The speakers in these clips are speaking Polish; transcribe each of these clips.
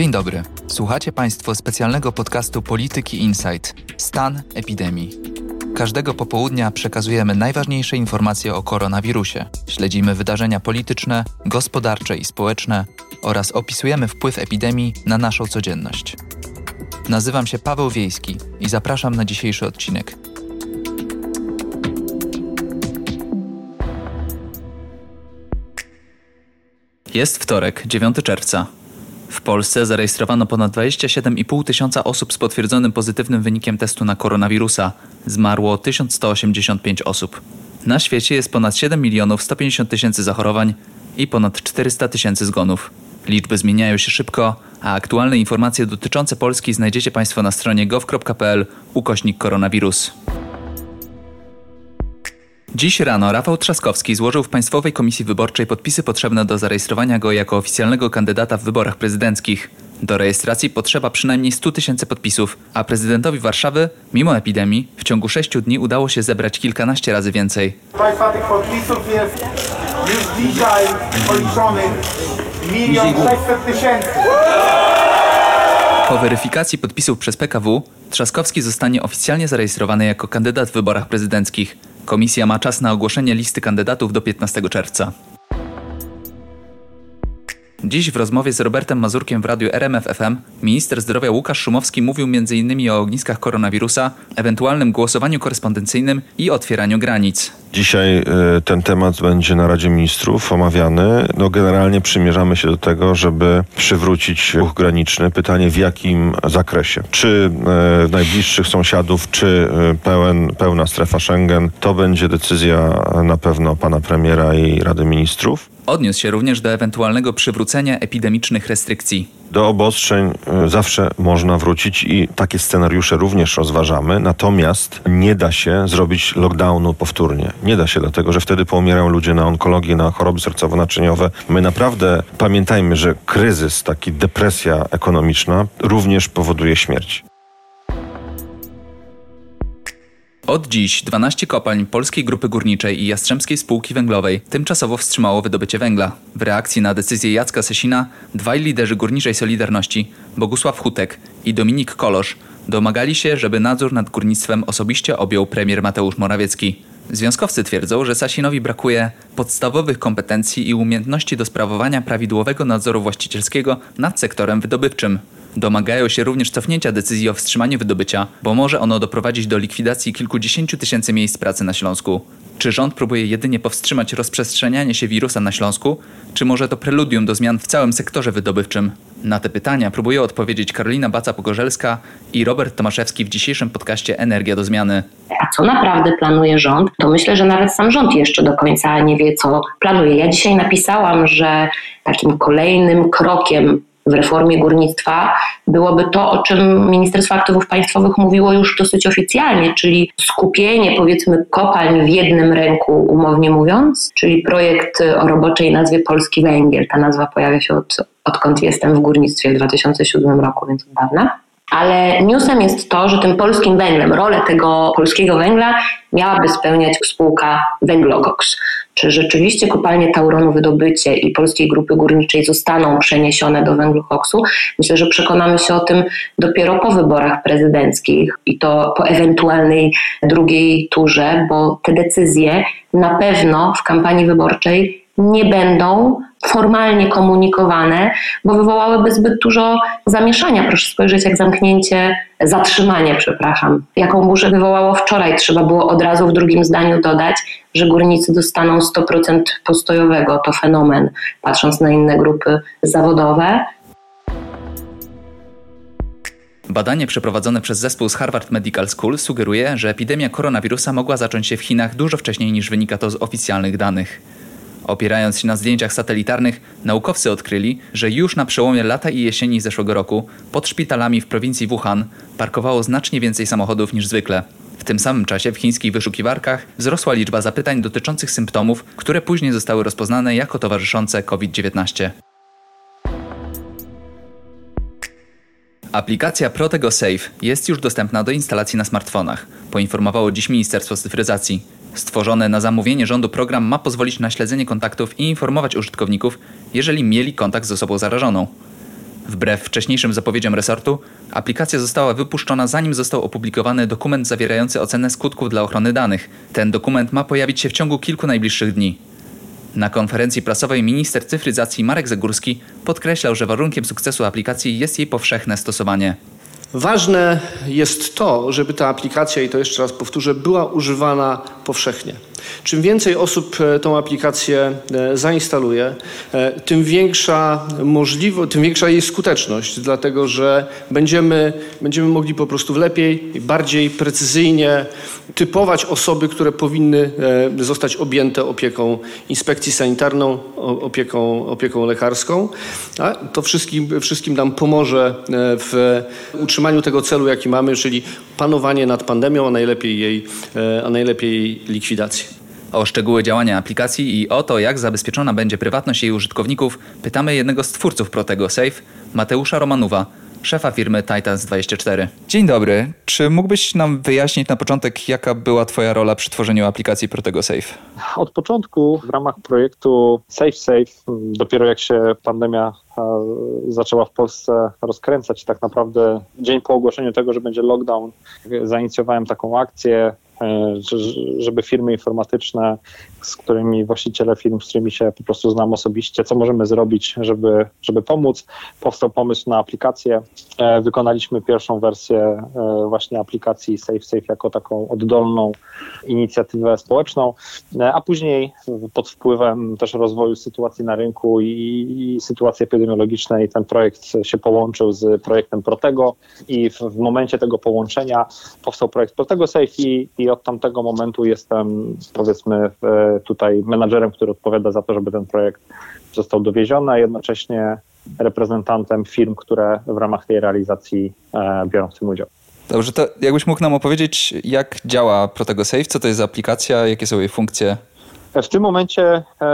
Dzień dobry. Słuchacie Państwo specjalnego podcastu Polityki Insight Stan epidemii. Każdego popołudnia przekazujemy najważniejsze informacje o koronawirusie. Śledzimy wydarzenia polityczne, gospodarcze i społeczne oraz opisujemy wpływ epidemii na naszą codzienność. Nazywam się Paweł Wiejski i zapraszam na dzisiejszy odcinek. Jest wtorek, 9 czerwca. W Polsce zarejestrowano ponad 27,5 tysiąca osób z potwierdzonym pozytywnym wynikiem testu na koronawirusa. Zmarło 1185 osób. Na świecie jest ponad 7 milionów 150 tysięcy zachorowań i ponad 400 tysięcy zgonów. Liczby zmieniają się szybko, a aktualne informacje dotyczące Polski znajdziecie Państwo na stronie gov.pl ukośnik koronawirus. Dziś rano Rafał Trzaskowski złożył w Państwowej Komisji Wyborczej podpisy potrzebne do zarejestrowania go jako oficjalnego kandydata w wyborach prezydenckich. Do rejestracji potrzeba przynajmniej 100 tysięcy podpisów, a prezydentowi Warszawy, mimo epidemii, w ciągu 6 dni udało się zebrać kilkanaście razy więcej. Państwa tych podpisów jest już dzisiaj policzonych milion sześćset tysięcy. Po weryfikacji podpisów przez PKW, Trzaskowski zostanie oficjalnie zarejestrowany jako kandydat w wyborach prezydenckich. Komisja ma czas na ogłoszenie listy kandydatów do 15 czerwca. Dziś w rozmowie z Robertem Mazurkiem w radiu RMF FM minister zdrowia Łukasz Szumowski mówił m.in. o ogniskach koronawirusa, ewentualnym głosowaniu korespondencyjnym i otwieraniu granic. Dzisiaj y, ten temat będzie na Radzie Ministrów omawiany. No generalnie przymierzamy się do tego, żeby przywrócić ruch graniczny. Pytanie w jakim zakresie? Czy y, najbliższych sąsiadów, czy y, pełen, pełna strefa Schengen? To będzie decyzja na pewno pana premiera i Rady Ministrów. Odniósł się również do ewentualnego przywrócenia epidemicznych restrykcji. Do obostrzeń y, zawsze można wrócić i takie scenariusze również rozważamy, natomiast nie da się zrobić lockdownu powtórnie. Nie da się, dlatego że wtedy poumierają ludzie na onkologię, na choroby sercowo-naczyniowe. My naprawdę pamiętajmy, że kryzys, taki depresja ekonomiczna również powoduje śmierć. Od dziś 12 kopalń Polskiej Grupy Górniczej i Jastrzębskiej Spółki Węglowej tymczasowo wstrzymało wydobycie węgla. W reakcji na decyzję Jacka Sesina dwaj liderzy górniczej Solidarności, Bogusław Hutek i Dominik Kolosz, domagali się, żeby nadzór nad górnictwem osobiście objął premier Mateusz Morawiecki. Związkowcy twierdzą, że Sasinowi brakuje podstawowych kompetencji i umiejętności do sprawowania prawidłowego nadzoru właścicielskiego nad sektorem wydobywczym. Domagają się również cofnięcia decyzji o wstrzymaniu wydobycia, bo może ono doprowadzić do likwidacji kilkudziesięciu tysięcy miejsc pracy na Śląsku. Czy rząd próbuje jedynie powstrzymać rozprzestrzenianie się wirusa na Śląsku, czy może to preludium do zmian w całym sektorze wydobywczym? Na te pytania próbuje odpowiedzieć Karolina Baca-Pogorzelska i Robert Tomaszewski w dzisiejszym podcaście Energia do zmiany. A co naprawdę planuje rząd? To myślę, że nawet sam rząd jeszcze do końca nie wie, co planuje. Ja dzisiaj napisałam, że takim kolejnym krokiem w reformie górnictwa byłoby to, o czym Ministerstwo Aktywów Państwowych mówiło już dosyć oficjalnie, czyli skupienie powiedzmy kopalń w jednym ręku, umownie mówiąc, czyli projekt o roboczej nazwie Polski Węgiel. Ta nazwa pojawia się od, odkąd jestem w górnictwie w 2007 roku, więc od dawna. Ale newsem jest to, że tym polskim węglem, rolę tego polskiego węgla miałaby spełniać spółka Węglogox. Czy rzeczywiście kopalnie Tauronu Wydobycie i Polskiej Grupy Górniczej zostaną przeniesione do węglokoksu? Myślę, że przekonamy się o tym dopiero po wyborach prezydenckich i to po ewentualnej drugiej turze, bo te decyzje na pewno w kampanii wyborczej nie będą formalnie komunikowane, bo wywołałyby zbyt dużo zamieszania. Proszę spojrzeć, jak zamknięcie, zatrzymanie, przepraszam, jaką burzę wywołało wczoraj. Trzeba było od razu w drugim zdaniu dodać, że górnicy dostaną 100% postojowego. To fenomen, patrząc na inne grupy zawodowe. Badanie przeprowadzone przez zespół z Harvard Medical School sugeruje, że epidemia koronawirusa mogła zacząć się w Chinach dużo wcześniej niż wynika to z oficjalnych danych. Opierając się na zdjęciach satelitarnych, naukowcy odkryli, że już na przełomie lata i jesieni zeszłego roku pod szpitalami w prowincji Wuhan parkowało znacznie więcej samochodów niż zwykle. W tym samym czasie w chińskich wyszukiwarkach wzrosła liczba zapytań dotyczących symptomów, które później zostały rozpoznane jako towarzyszące COVID-19. Aplikacja Protego Safe jest już dostępna do instalacji na smartfonach, poinformowało dziś Ministerstwo Cyfryzacji. Stworzony na zamówienie rządu program ma pozwolić na śledzenie kontaktów i informować użytkowników, jeżeli mieli kontakt z osobą zarażoną. Wbrew wcześniejszym zapowiedziom resortu, aplikacja została wypuszczona zanim został opublikowany dokument zawierający ocenę skutków dla ochrony danych. Ten dokument ma pojawić się w ciągu kilku najbliższych dni. Na konferencji prasowej minister cyfryzacji Marek Zagórski podkreślał, że warunkiem sukcesu aplikacji jest jej powszechne stosowanie. Ważne jest to, żeby ta aplikacja, i to jeszcze raz powtórzę, była używana powszechnie. Czym więcej osób e, tą aplikację e, zainstaluje, e, tym większa możliwość, tym większa jej skuteczność, dlatego że będziemy, będziemy mogli po prostu lepiej i bardziej precyzyjnie typować osoby, które powinny zostać objęte opieką inspekcji sanitarną, opieką, opieką lekarską. A to wszystkim, wszystkim nam pomoże w utrzymaniu tego celu, jaki mamy, czyli panowanie nad pandemią, a najlepiej jej, a najlepiej jej likwidacji. O szczegóły działania aplikacji i o to, jak zabezpieczona będzie prywatność jej użytkowników, pytamy jednego z twórców Protego Safe, Mateusza Romanuwa, szefa firmy Titans24. Dzień dobry. Czy mógłbyś nam wyjaśnić na początek, jaka była Twoja rola przy tworzeniu aplikacji Protego Safe? Od początku w ramach projektu Safe Safe, dopiero jak się pandemia zaczęła w Polsce rozkręcać, tak naprawdę dzień po ogłoszeniu tego, że będzie lockdown, zainicjowałem taką akcję E, żeby firmy informatyczne, z którymi właściciele firm, z którymi się po prostu znam osobiście, co możemy zrobić, żeby, żeby pomóc. Powstał pomysł na aplikację. E, wykonaliśmy pierwszą wersję e, właśnie aplikacji SafeSafe jako taką oddolną inicjatywę społeczną, a później pod wpływem też rozwoju sytuacji na rynku i, i sytuacji epidemiologicznej ten projekt się połączył z projektem Protego i w, w momencie tego połączenia powstał projekt Protego Safe i, i od tamtego momentu jestem powiedzmy tutaj menadżerem, który odpowiada za to, żeby ten projekt został dowieziony, a jednocześnie reprezentantem firm, które w ramach tej realizacji e, biorą w tym udział. Dobrze, to jakbyś mógł nam opowiedzieć, jak działa Protego Safe, co to jest za aplikacja, jakie są jej funkcje? W tym momencie e,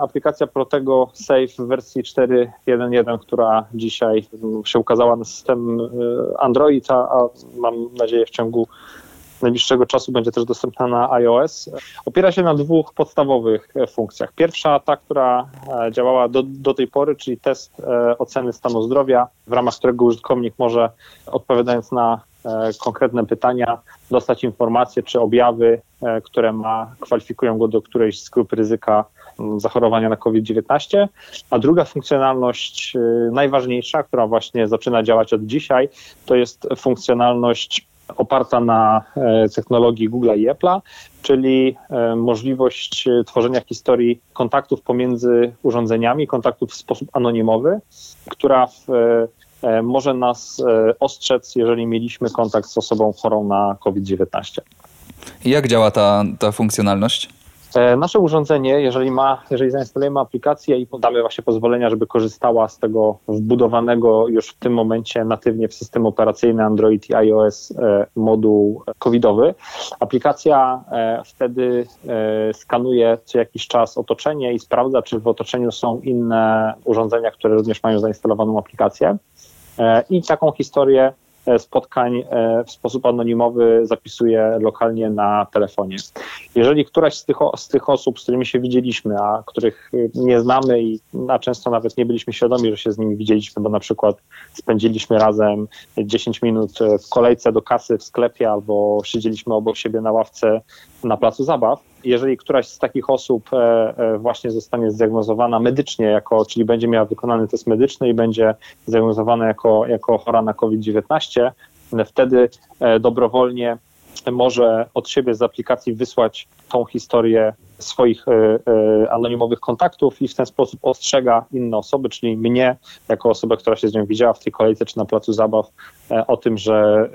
aplikacja Protego Safe w wersji 4.1.1, która dzisiaj się ukazała na system e, Android, a, a mam nadzieję w ciągu najbliższego czasu będzie też dostępna na iOS. Opiera się na dwóch podstawowych e, funkcjach. Pierwsza, ta, która e, działała do, do tej pory, czyli test oceny stanu zdrowia, w ramach którego użytkownik może, odpowiadając na konkretne pytania, dostać informacje czy objawy, które ma, kwalifikują go do którejś z grup ryzyka zachorowania na COVID-19. A druga funkcjonalność, najważniejsza, która właśnie zaczyna działać od dzisiaj, to jest funkcjonalność oparta na e, technologii Google i Apple'a, czyli e, możliwość e, tworzenia historii kontaktów pomiędzy urządzeniami, kontaktów w sposób anonimowy, która w, może nas ostrzec, jeżeli mieliśmy kontakt z osobą chorą na COVID-19. Jak działa ta, ta funkcjonalność? E, nasze urządzenie, jeżeli ma, jeżeli zainstalujemy aplikację i podamy właśnie pozwolenia, żeby korzystała z tego wbudowanego już w tym momencie natywnie w system operacyjny Android i iOS e, moduł covidowy, aplikacja e, wtedy skanuje co jakiś czas otoczenie i sprawdza, czy w otoczeniu są inne urządzenia, które również mają zainstalowaną aplikację. I taką historię E, spotkań e, w sposób anonimowy zapisuje lokalnie na telefonie. Jeżeli któraś z tych, z tych osób, z którymi się widzieliśmy, a których nie znamy i a często nawet nie byliśmy świadomi, że się z nimi widzieliśmy, bo na przykład spędziliśmy razem 10 minut w kolejce do kasy w sklepie albo siedzieliśmy obok siebie na ławce na placu zabaw, jeżeli któraś z takich osób e, e, właśnie zostanie zdiagnozowana medycznie, jako, czyli będzie miała wykonany test medyczny i będzie zdiagnozowana jako, jako chora na COVID-19, wtedy e, dobrowolnie może od siebie z aplikacji wysłać tą historię swoich anonimowych kontaktów i w ten sposób ostrzega inne osoby, czyli mnie, jako osobę, która się z nią widziała w tej kolejce czy na placu zabaw, o tym, że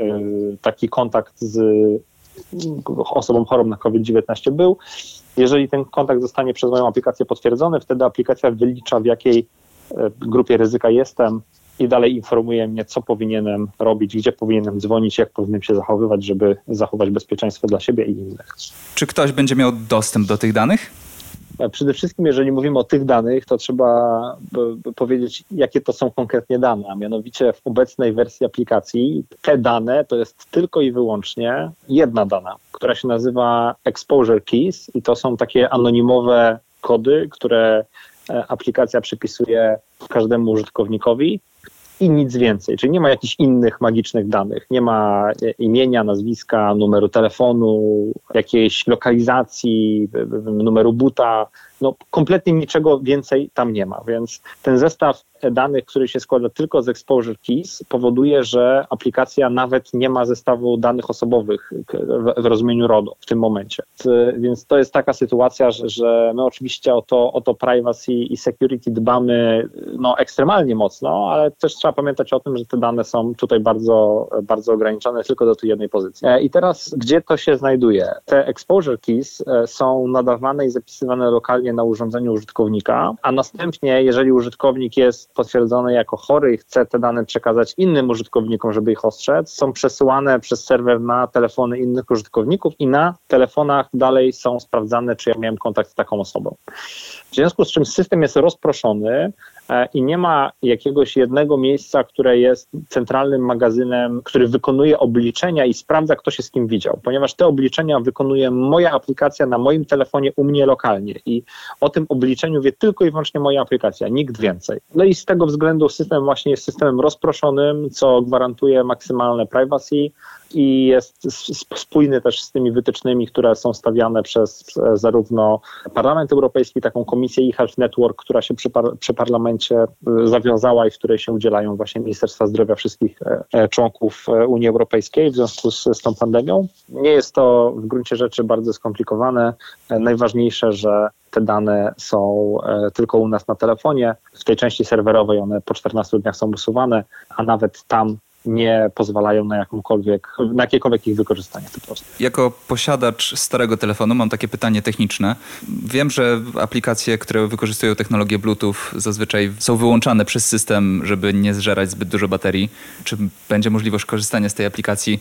taki kontakt z osobą chorą na COVID-19 był. Jeżeli ten kontakt zostanie przez moją aplikację potwierdzony, wtedy aplikacja wylicza, w jakiej e, grupie ryzyka jestem i dalej informuje mnie, co powinienem robić, gdzie powinienem dzwonić, jak powinienem się zachowywać, żeby zachować bezpieczeństwo dla siebie i innych. Czy ktoś będzie miał dostęp do tych danych? Przede wszystkim, jeżeli mówimy o tych danych, to trzeba powiedzieć, jakie to są konkretnie dane. A mianowicie w obecnej wersji aplikacji te dane to jest tylko i wyłącznie jedna dana, która się nazywa Exposure Keys i to są takie anonimowe kody, które e, aplikacja przypisuje każdemu użytkownikowi i nic więcej. Czyli nie ma jakichś innych magicznych danych. Nie ma e, imienia, nazwiska, numeru telefonu, jakiejś lokalizacji, numeru buta. No, kompletnie niczego więcej tam nie ma, więc ten zestaw danych, który się składa tylko z exposure keys, powoduje, że aplikacja nawet nie ma zestawu danych osobowych w, rozumieniu RODO w tym momencie. Więc to jest taka sytuacja, że, że my oczywiście o to, o to privacy i security dbamy no, ekstremalnie mocno, ale też trzeba pamiętać o tym, że te dane są tutaj bardzo, bardzo ograniczone tylko do tej jednej pozycji. E, I teraz, gdzie to się znajduje? Te exposure keys e, są nadawane i zapisywane lokalnie na urządzeniu użytkownika, a następnie, jeżeli użytkownik jest potwierdzony jako chory i chce te dane przekazać innym użytkownikom, żeby ich ostrzec, są przesyłane przez serwer na telefony innych użytkowników i na telefonach dalej są sprawdzane, czy ja miałem kontakt z taką osobą. W związku z czym system jest rozproszony, i nie ma jakiegoś jednego miejsca, które jest centralnym magazynem, który wykonuje obliczenia i sprawdza, kto się z kim widział, ponieważ te obliczenia wykonuje moja aplikacja na moim telefonie u mnie lokalnie i o tym obliczeniu wie tylko i wyłącznie moja aplikacja, nikt więcej. No i z tego względu system właśnie jest systemem rozproszonym, co gwarantuje maksymalne privacy, i jest spójny też z tymi wytycznymi, które są stawiane przez zarówno Parlament Europejski, taką komisję e-Health Network, która się przy, par przy parlamencie y, zawiązała i w której się udzielają właśnie Ministerstwa Zdrowia wszystkich e, e, członków e, Unii Europejskiej w związku z, z tą pandemią. Nie jest to w gruncie rzeczy bardzo skomplikowane. Najważniejsze, że te dane są tylko u nas na telefonie. W tej części serwerowej one po 14 dniach są usuwane, a nawet tam nie pozwalają na jakąkolwiek, na jakiekolwiek ich wykorzystanie po prostu. Jako posiadacz starego telefonu mam takie pytanie techniczne. Wiem, że aplikacje, które wykorzystują technologię Bluetooth zazwyczaj są wyłączane przez system, żeby nie zżerać zbyt dużo baterii. Czy będzie możliwość korzystania z tej aplikacji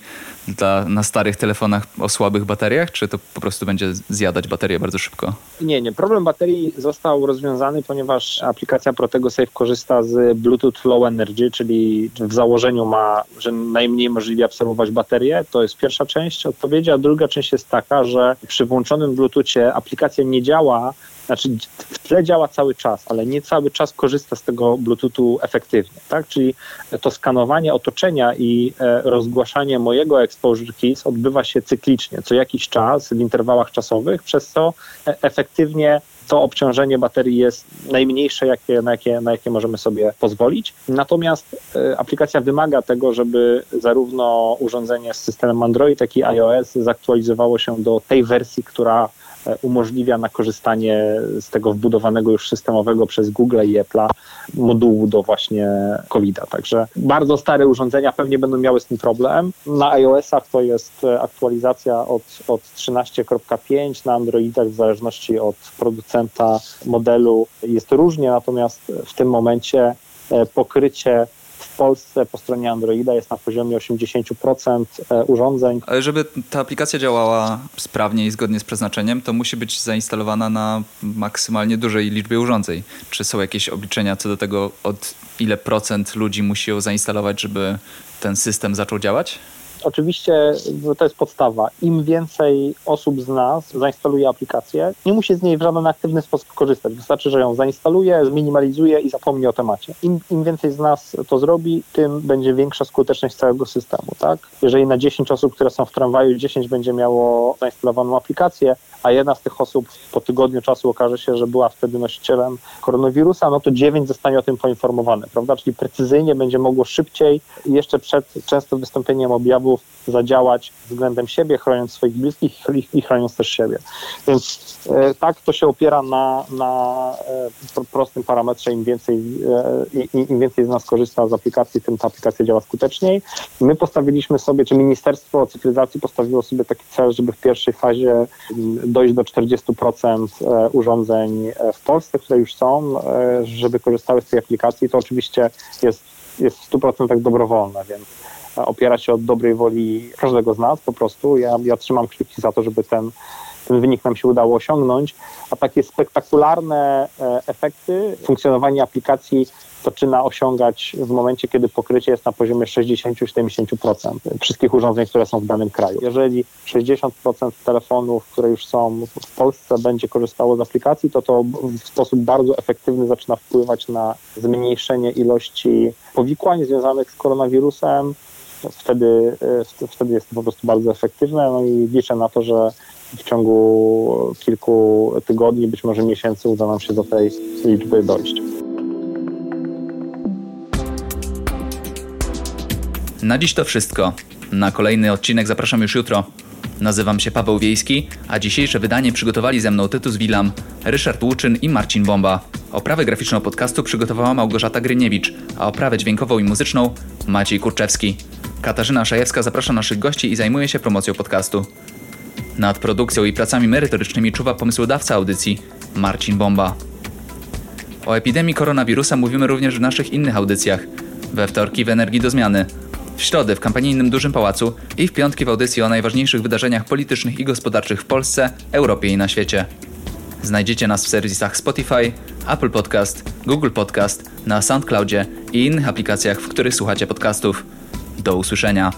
dla, na starych telefonach o słabych bateriach, czy to po prostu będzie zjadać baterię bardzo szybko? Nie, nie. Problem baterii został rozwiązany, ponieważ aplikacja Protego Safe korzysta z Bluetooth Low Energy, czyli w założeniu ma że najmniej możliwie absorbować baterię. To jest pierwsza część odpowiedzi, a druga część jest taka, że przy włączonym Bluetoothie aplikacja nie działa, znaczy w tle działa cały czas, ale nie cały czas korzysta z tego Bluetoothu efektywnie, tak? Czyli to skanowanie otoczenia i e, rozgłaszanie mojego exposure keys odbywa się cyklicznie, co jakiś czas w interwałach czasowych, przez co e, efektywnie to obciążenie baterii jest najmniejsze, jakie, na, jakie, na jakie możemy sobie pozwolić. Natomiast y, aplikacja wymaga tego, żeby zarówno urządzenie z systemem Android, jak i iOS zaktualizowało się do tej wersji, która E, umożliwia na korzystanie z tego wbudowanego już systemowego przez Google i Apple'a modułu do właśnie COVID-a. Także bardzo stare urządzenia pewnie będą miały z tym problem. Na iOS-ach to jest e, aktualizacja od, od 13.5, na Androidach w zależności od producenta modelu jest różnie, natomiast w tym momencie e, pokrycie w Polsce po stronie Androida jest na poziomie 80% e, urządzeń. Ale żeby ta aplikacja działała sprawnie i zgodnie z przeznaczeniem, to musi być zainstalowana na maksymalnie dużej liczbie urządzeń. Czy są jakieś obliczenia co do tego, od ile procent ludzi musi ją zainstalować, żeby ten system zaczął działać? Oczywiście to jest podstawa. Im więcej osób z nas zainstaluje aplikację, nie musi z niej w żaden aktywny sposób korzystać. Wystarczy, że ją zainstaluje, zminimalizuje i zapomni o temacie. Im, Im, więcej z nas to zrobi, tym będzie większa skuteczność całego systemu. Tak? Jeżeli na 10 osób, które są w tramwaju, 10 będzie miało zainstalowaną aplikację, a jedna z tych osób po tygodniu czasu okaże się, że była wtedy nosicielem koronawirusa, no to 9 zostanie o tym poinformowane, prawda? Czyli precyzyjnie będzie mogło szybciej, jeszcze przed często wystąpieniem objawów, zadziałać względem siebie, chroniąc swoich bliskich i chroniąc też siebie. Więc e, tak to się opiera na, na e, prostym parametrze, im więcej, e, im więcej z nas korzysta z aplikacji, tym ta aplikacja działa skuteczniej. My postawiliśmy sobie, czy Ministerstwo Cyfryzacji postawiło sobie taki cel, żeby w pierwszej fazie dojść do 40% urządzeń w Polsce, które już są, żeby korzystały z tej aplikacji. To oczywiście jest, jest w 100% dobrowolne, więc opiera się od dobrej woli każdego z nas po prostu. Ja, ja trzymam kciuki za to, żeby ten, ten wynik nam się udało osiągnąć, a takie spektakularne e, efekty funkcjonowania aplikacji zaczyna osiągać w momencie, kiedy pokrycie jest na poziomie 60-70% wszystkich urządzeń, które są w danym kraju. Jeżeli 60% telefonów, które już są w Polsce będzie korzystało z aplikacji, to to w sposób bardzo efektywny zaczyna wpływać na zmniejszenie ilości powikłań związanych z koronawirusem. Wtedy, e, wtedy jest to po prostu bardzo efektywne no i liczę na to, że w ciągu kilku tygodni, być może miesięcy uda nam się do tej liczby dojść. Na dziś to wszystko. Na kolejny odcinek zapraszam już jutro. Nazywam się Paweł Wiejski, a dzisiejsze wydanie przygotowali ze mną Tytus Wilam, Ryszard Łuczyn i Marcin Bomba. Oprawę graficzną podcastu przygotowała Małgorzata Gryniewicz, a oprawę dźwiękową i muzyczną Maciej Kurczewski. Katarzyna Szajewska zaprasza naszych gości i zajmuje się promocją podcastu. Nad produkcją i pracami merytorycznymi czuwa pomysłodawca audycji Marcin Bomba. O epidemii koronawirusa mówimy również w naszych innych audycjach. We wtorki w Energii do Zmiany, w środę w kampanijnym Dużym Pałacu i w piątki w audycji o najważniejszych wydarzeniach politycznych i gospodarczych w Polsce, Europie i na świecie. Znajdziecie nas w serwisach Spotify, Apple Podcast, Google Podcast, na SoundCloudzie i innych aplikacjach, w których słuchacie podcastów. Do usłyszenia.